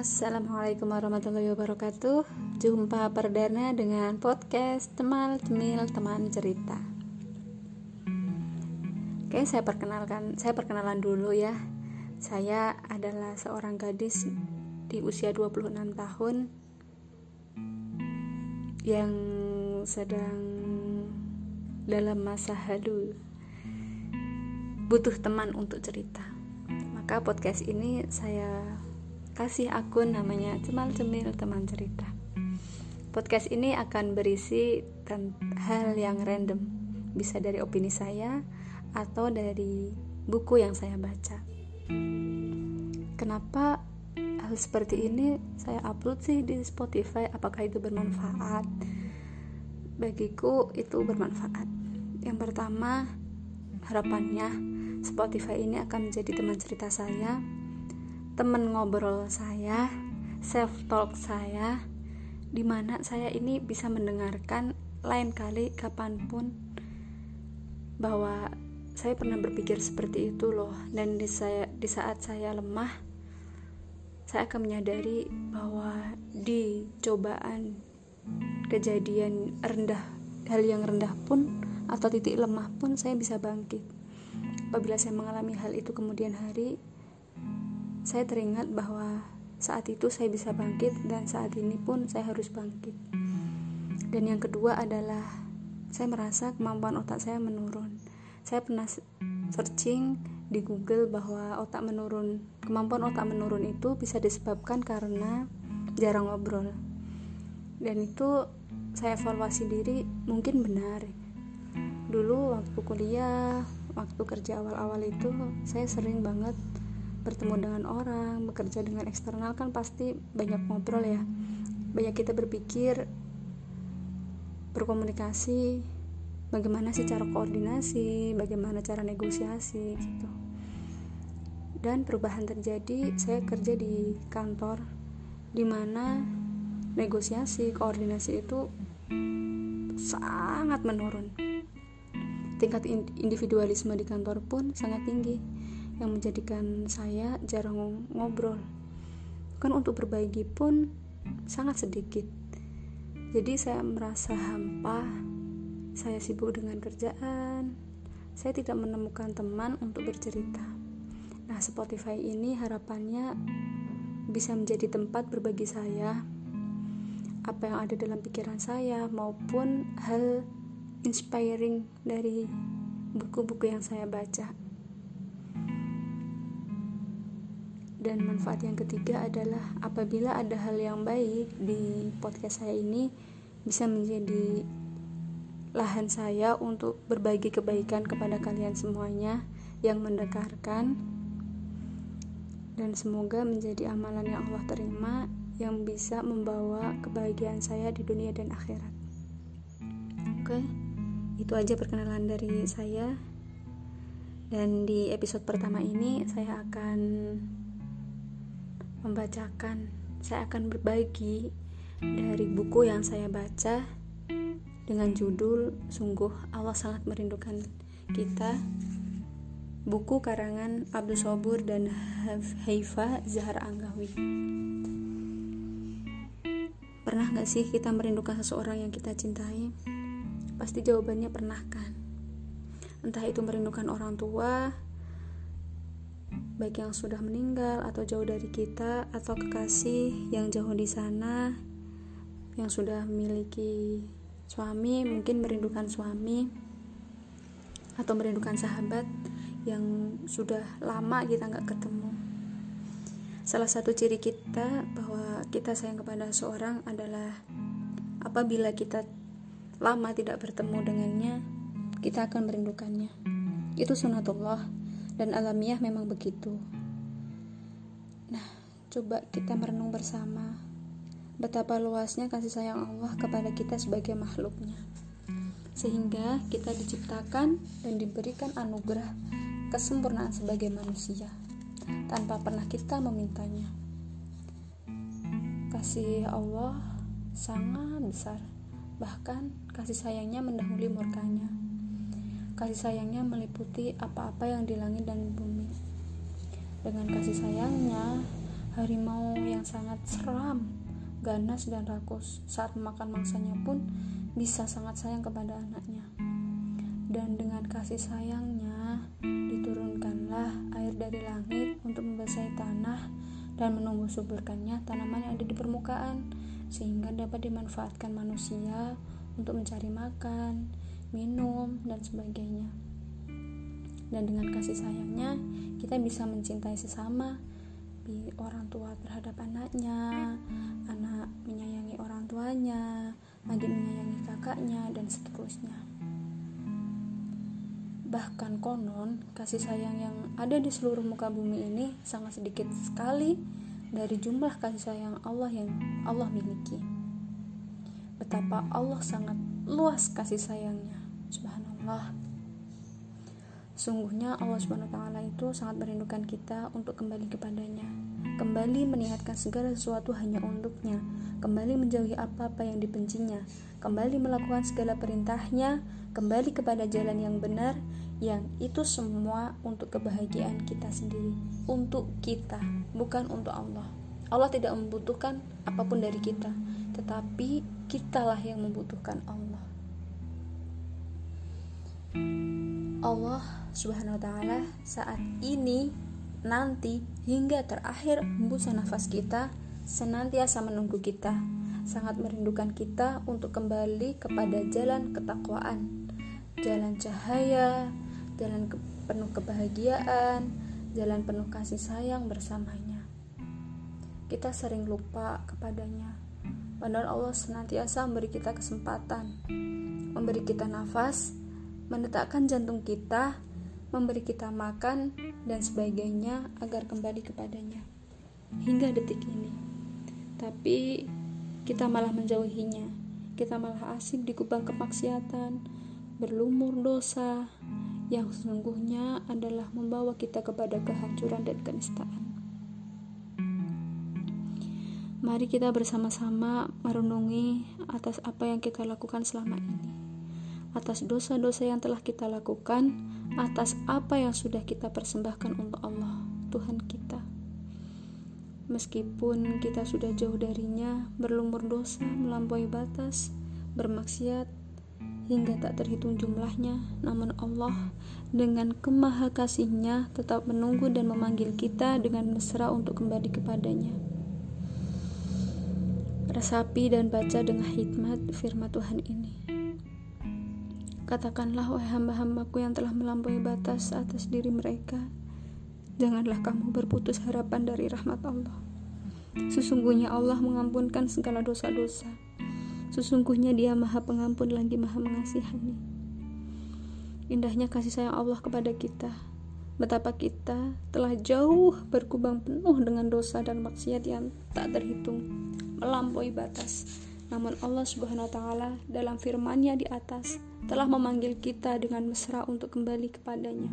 Assalamualaikum warahmatullahi wabarakatuh. Jumpa perdana dengan podcast Temal Cemil Teman Cerita. Oke saya perkenalkan Saya perkenalan dulu ya. Saya adalah seorang gadis Di usia 26 tahun Yang sedang Dalam masa halu. Butuh teman untuk cerita. Maka podcast ini saya kasih akun namanya Cemal Cemil Teman Cerita. Podcast ini akan berisi hal yang random, bisa dari opini saya atau dari buku yang saya baca. Kenapa hal seperti ini saya upload sih di Spotify? Apakah itu bermanfaat? Bagiku itu bermanfaat. Yang pertama, harapannya Spotify ini akan menjadi teman cerita saya temen ngobrol saya, self talk saya, di mana saya ini bisa mendengarkan lain kali kapan pun bahwa saya pernah berpikir seperti itu loh. Dan di saya di saat saya lemah saya akan menyadari bahwa di cobaan kejadian rendah hal yang rendah pun atau titik lemah pun saya bisa bangkit. Apabila saya mengalami hal itu kemudian hari saya teringat bahwa saat itu saya bisa bangkit dan saat ini pun saya harus bangkit. Dan yang kedua adalah saya merasa kemampuan otak saya menurun. Saya pernah searching di Google bahwa otak menurun, kemampuan otak menurun itu bisa disebabkan karena jarang ngobrol. Dan itu saya evaluasi diri mungkin benar. Dulu waktu kuliah, waktu kerja awal-awal itu saya sering banget bertemu dengan orang bekerja dengan eksternal kan pasti banyak ngobrol ya. Banyak kita berpikir berkomunikasi bagaimana sih cara koordinasi bagaimana cara negosiasi gitu. Dan perubahan terjadi saya kerja di kantor di mana negosiasi koordinasi itu sangat menurun. Tingkat individualisme di kantor pun sangat tinggi yang menjadikan saya jarang ngobrol. Kan untuk berbagi pun sangat sedikit. Jadi saya merasa hampa saya sibuk dengan kerjaan saya tidak menemukan teman untuk bercerita. Nah Spotify ini harapannya bisa menjadi tempat berbagi saya apa yang ada dalam pikiran saya maupun hal inspiring dari buku-buku yang saya baca. Dan manfaat yang ketiga adalah apabila ada hal yang baik di podcast saya ini bisa menjadi lahan saya untuk berbagi kebaikan kepada kalian semuanya yang mendekarkan dan semoga menjadi amalan yang Allah terima yang bisa membawa kebahagiaan saya di dunia dan akhirat. Oke, itu aja perkenalan dari saya. Dan di episode pertama ini saya akan membacakan, saya akan berbagi dari buku yang saya baca dengan judul Sungguh Allah Sangat Merindukan Kita. Buku karangan Abdul Sobur dan Haifa Zahar Anggawi. Pernah gak sih kita merindukan seseorang yang kita cintai? Pasti jawabannya pernah kan? Entah itu merindukan orang tua, baik yang sudah meninggal atau jauh dari kita atau kekasih yang jauh di sana yang sudah memiliki suami mungkin merindukan suami atau merindukan sahabat yang sudah lama kita nggak ketemu. Salah satu ciri kita bahwa kita sayang kepada seorang adalah apabila kita lama tidak bertemu dengannya kita akan merindukannya. Itu sunatullah dan alamiah memang begitu. Nah, coba kita merenung bersama betapa luasnya kasih sayang Allah kepada kita sebagai makhluknya. Sehingga kita diciptakan dan diberikan anugerah kesempurnaan sebagai manusia tanpa pernah kita memintanya. Kasih Allah sangat besar, bahkan kasih sayangnya mendahului murkanya. Kasih sayangnya meliputi apa-apa yang di langit dan bumi. Dengan kasih sayangnya, harimau yang sangat seram, ganas dan rakus. Saat memakan mangsanya pun bisa sangat sayang kepada anaknya. Dan dengan kasih sayangnya, diturunkanlah air dari langit untuk membasahi tanah dan menumbuh suburkannya tanaman yang ada di permukaan sehingga dapat dimanfaatkan manusia untuk mencari makan, minum, dan sebagainya. Dan dengan kasih sayangnya, kita bisa mencintai sesama, orang tua terhadap anaknya, anak menyayangi orang tuanya, adik menyayangi kakaknya, dan seterusnya. Bahkan konon, kasih sayang yang ada di seluruh muka bumi ini sangat sedikit sekali dari jumlah kasih sayang Allah yang Allah miliki. Betapa Allah sangat luas kasih sayangnya. Subhanallah. Sungguhnya Allah Subhanahu wa taala itu sangat merindukan kita untuk kembali kepadanya. Kembali meniatkan segala sesuatu hanya untuknya, kembali menjauhi apa-apa yang dibencinya, kembali melakukan segala perintahnya, kembali kepada jalan yang benar, yang itu semua untuk kebahagiaan kita sendiri, untuk kita, bukan untuk Allah. Allah tidak membutuhkan apa pun dari kita, tetapi kitalah yang membutuhkan Allah. Allah Subhanahu wa taala saat ini nanti hingga terakhir hembusan nafas kita senantiasa menunggu kita sangat merindukan kita untuk kembali kepada jalan ketakwaan jalan cahaya jalan ke penuh kebahagiaan jalan penuh kasih sayang bersamanya. Kita sering lupa kepadanya. Padahal Allah senantiasa memberi kita kesempatan memberi kita nafas mendetakkan jantung kita, memberi kita makan, dan sebagainya agar kembali kepadanya. Hingga detik ini. Tapi kita malah menjauhinya. Kita malah asik di kubang kemaksiatan, berlumur dosa, yang sesungguhnya adalah membawa kita kepada kehancuran dan kenistaan. Mari kita bersama-sama merenungi atas apa yang kita lakukan selama ini atas dosa-dosa yang telah kita lakukan, atas apa yang sudah kita persembahkan untuk Allah, Tuhan kita. Meskipun kita sudah jauh darinya, berlumur dosa, melampaui batas, bermaksiat, hingga tak terhitung jumlahnya, namun Allah dengan kemaha kasihnya tetap menunggu dan memanggil kita dengan mesra untuk kembali kepadanya. Resapi dan baca dengan hikmat firman Tuhan ini. Katakanlah, wahai hamba-hambaku yang telah melampaui batas atas diri mereka, janganlah kamu berputus harapan dari rahmat Allah. Sesungguhnya Allah mengampunkan segala dosa-dosa. Sesungguhnya Dia Maha Pengampun lagi Maha Mengasihani. Indahnya kasih sayang Allah kepada kita. Betapa kita telah jauh berkubang penuh dengan dosa dan maksiat yang tak terhitung, melampaui batas. Namun Allah Subhanahu wa taala dalam firman-Nya di atas telah memanggil kita dengan mesra untuk kembali kepadanya.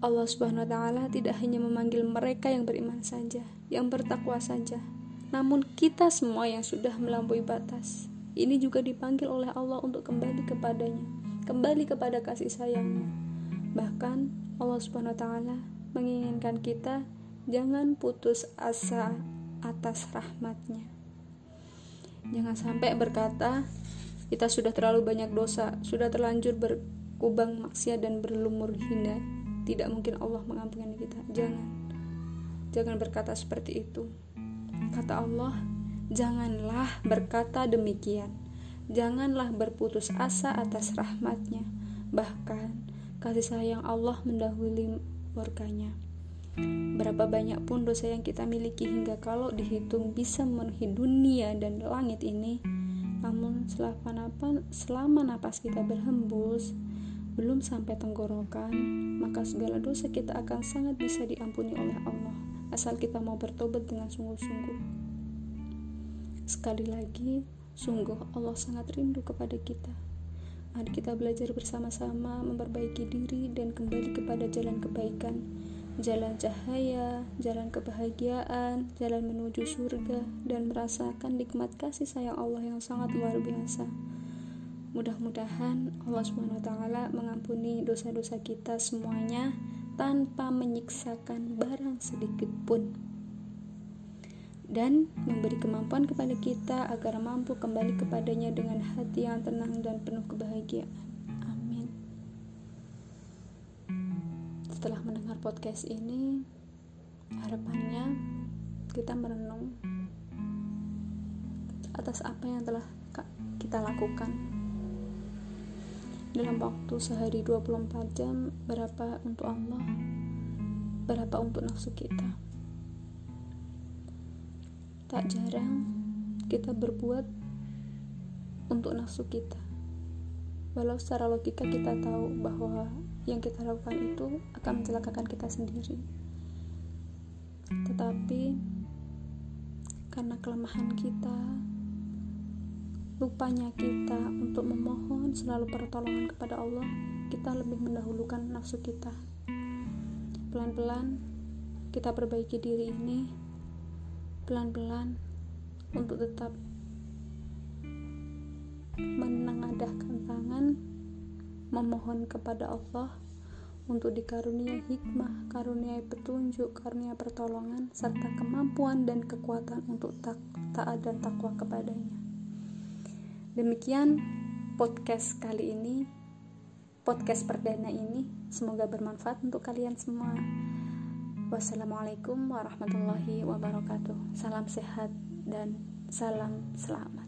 Allah Subhanahu wa taala tidak hanya memanggil mereka yang beriman saja, yang bertakwa saja, namun kita semua yang sudah melampaui batas. Ini juga dipanggil oleh Allah untuk kembali kepadanya, kembali kepada kasih sayangnya. Bahkan Allah Subhanahu wa taala menginginkan kita jangan putus asa atas rahmatnya. Jangan sampai berkata, kita sudah terlalu banyak dosa, sudah terlanjur berkubang maksiat dan berlumur hina. Tidak mungkin Allah mengampuni kita. Jangan. Jangan berkata seperti itu. Kata Allah, janganlah berkata demikian. Janganlah berputus asa atas rahmatnya. Bahkan, kasih sayang Allah mendahului murkanya. Berapa banyak pun dosa yang kita miliki hingga kalau dihitung bisa memenuhi dunia dan langit ini, namun selama, selama napas kita berhembus, belum sampai tenggorokan, maka segala dosa kita akan sangat bisa diampuni oleh Allah, asal kita mau bertobat dengan sungguh-sungguh. Sekali lagi, sungguh Allah sangat rindu kepada kita. Mari kita belajar bersama-sama memperbaiki diri dan kembali kepada jalan kebaikan jalan cahaya, jalan kebahagiaan, jalan menuju surga, dan merasakan nikmat kasih sayang Allah yang sangat luar biasa. Mudah-mudahan Allah SWT mengampuni dosa-dosa kita semuanya tanpa menyiksakan barang sedikit pun dan memberi kemampuan kepada kita agar mampu kembali kepadanya dengan hati yang tenang dan penuh kebahagiaan. Podcast ini, harapannya kita merenung atas apa yang telah kita lakukan dalam waktu sehari 24 jam berapa untuk Allah berapa untuk nafsu kita Tak jarang kita berbuat untuk nafsu kita. Walau secara logika kita tahu bahwa yang kita lakukan itu akan mencelakakan kita sendiri. Tetapi karena kelemahan kita, lupanya kita untuk memohon selalu pertolongan kepada Allah, kita lebih mendahulukan nafsu kita. Pelan-pelan kita perbaiki diri ini pelan-pelan untuk tetap menengadahkan tangan memohon kepada Allah untuk dikarunia hikmah, karunia petunjuk, karunia pertolongan, serta kemampuan dan kekuatan untuk taat dan takwa kepadanya. Demikian podcast kali ini, podcast perdana ini, semoga bermanfaat untuk kalian semua. Wassalamualaikum warahmatullahi wabarakatuh. Salam sehat dan salam selamat.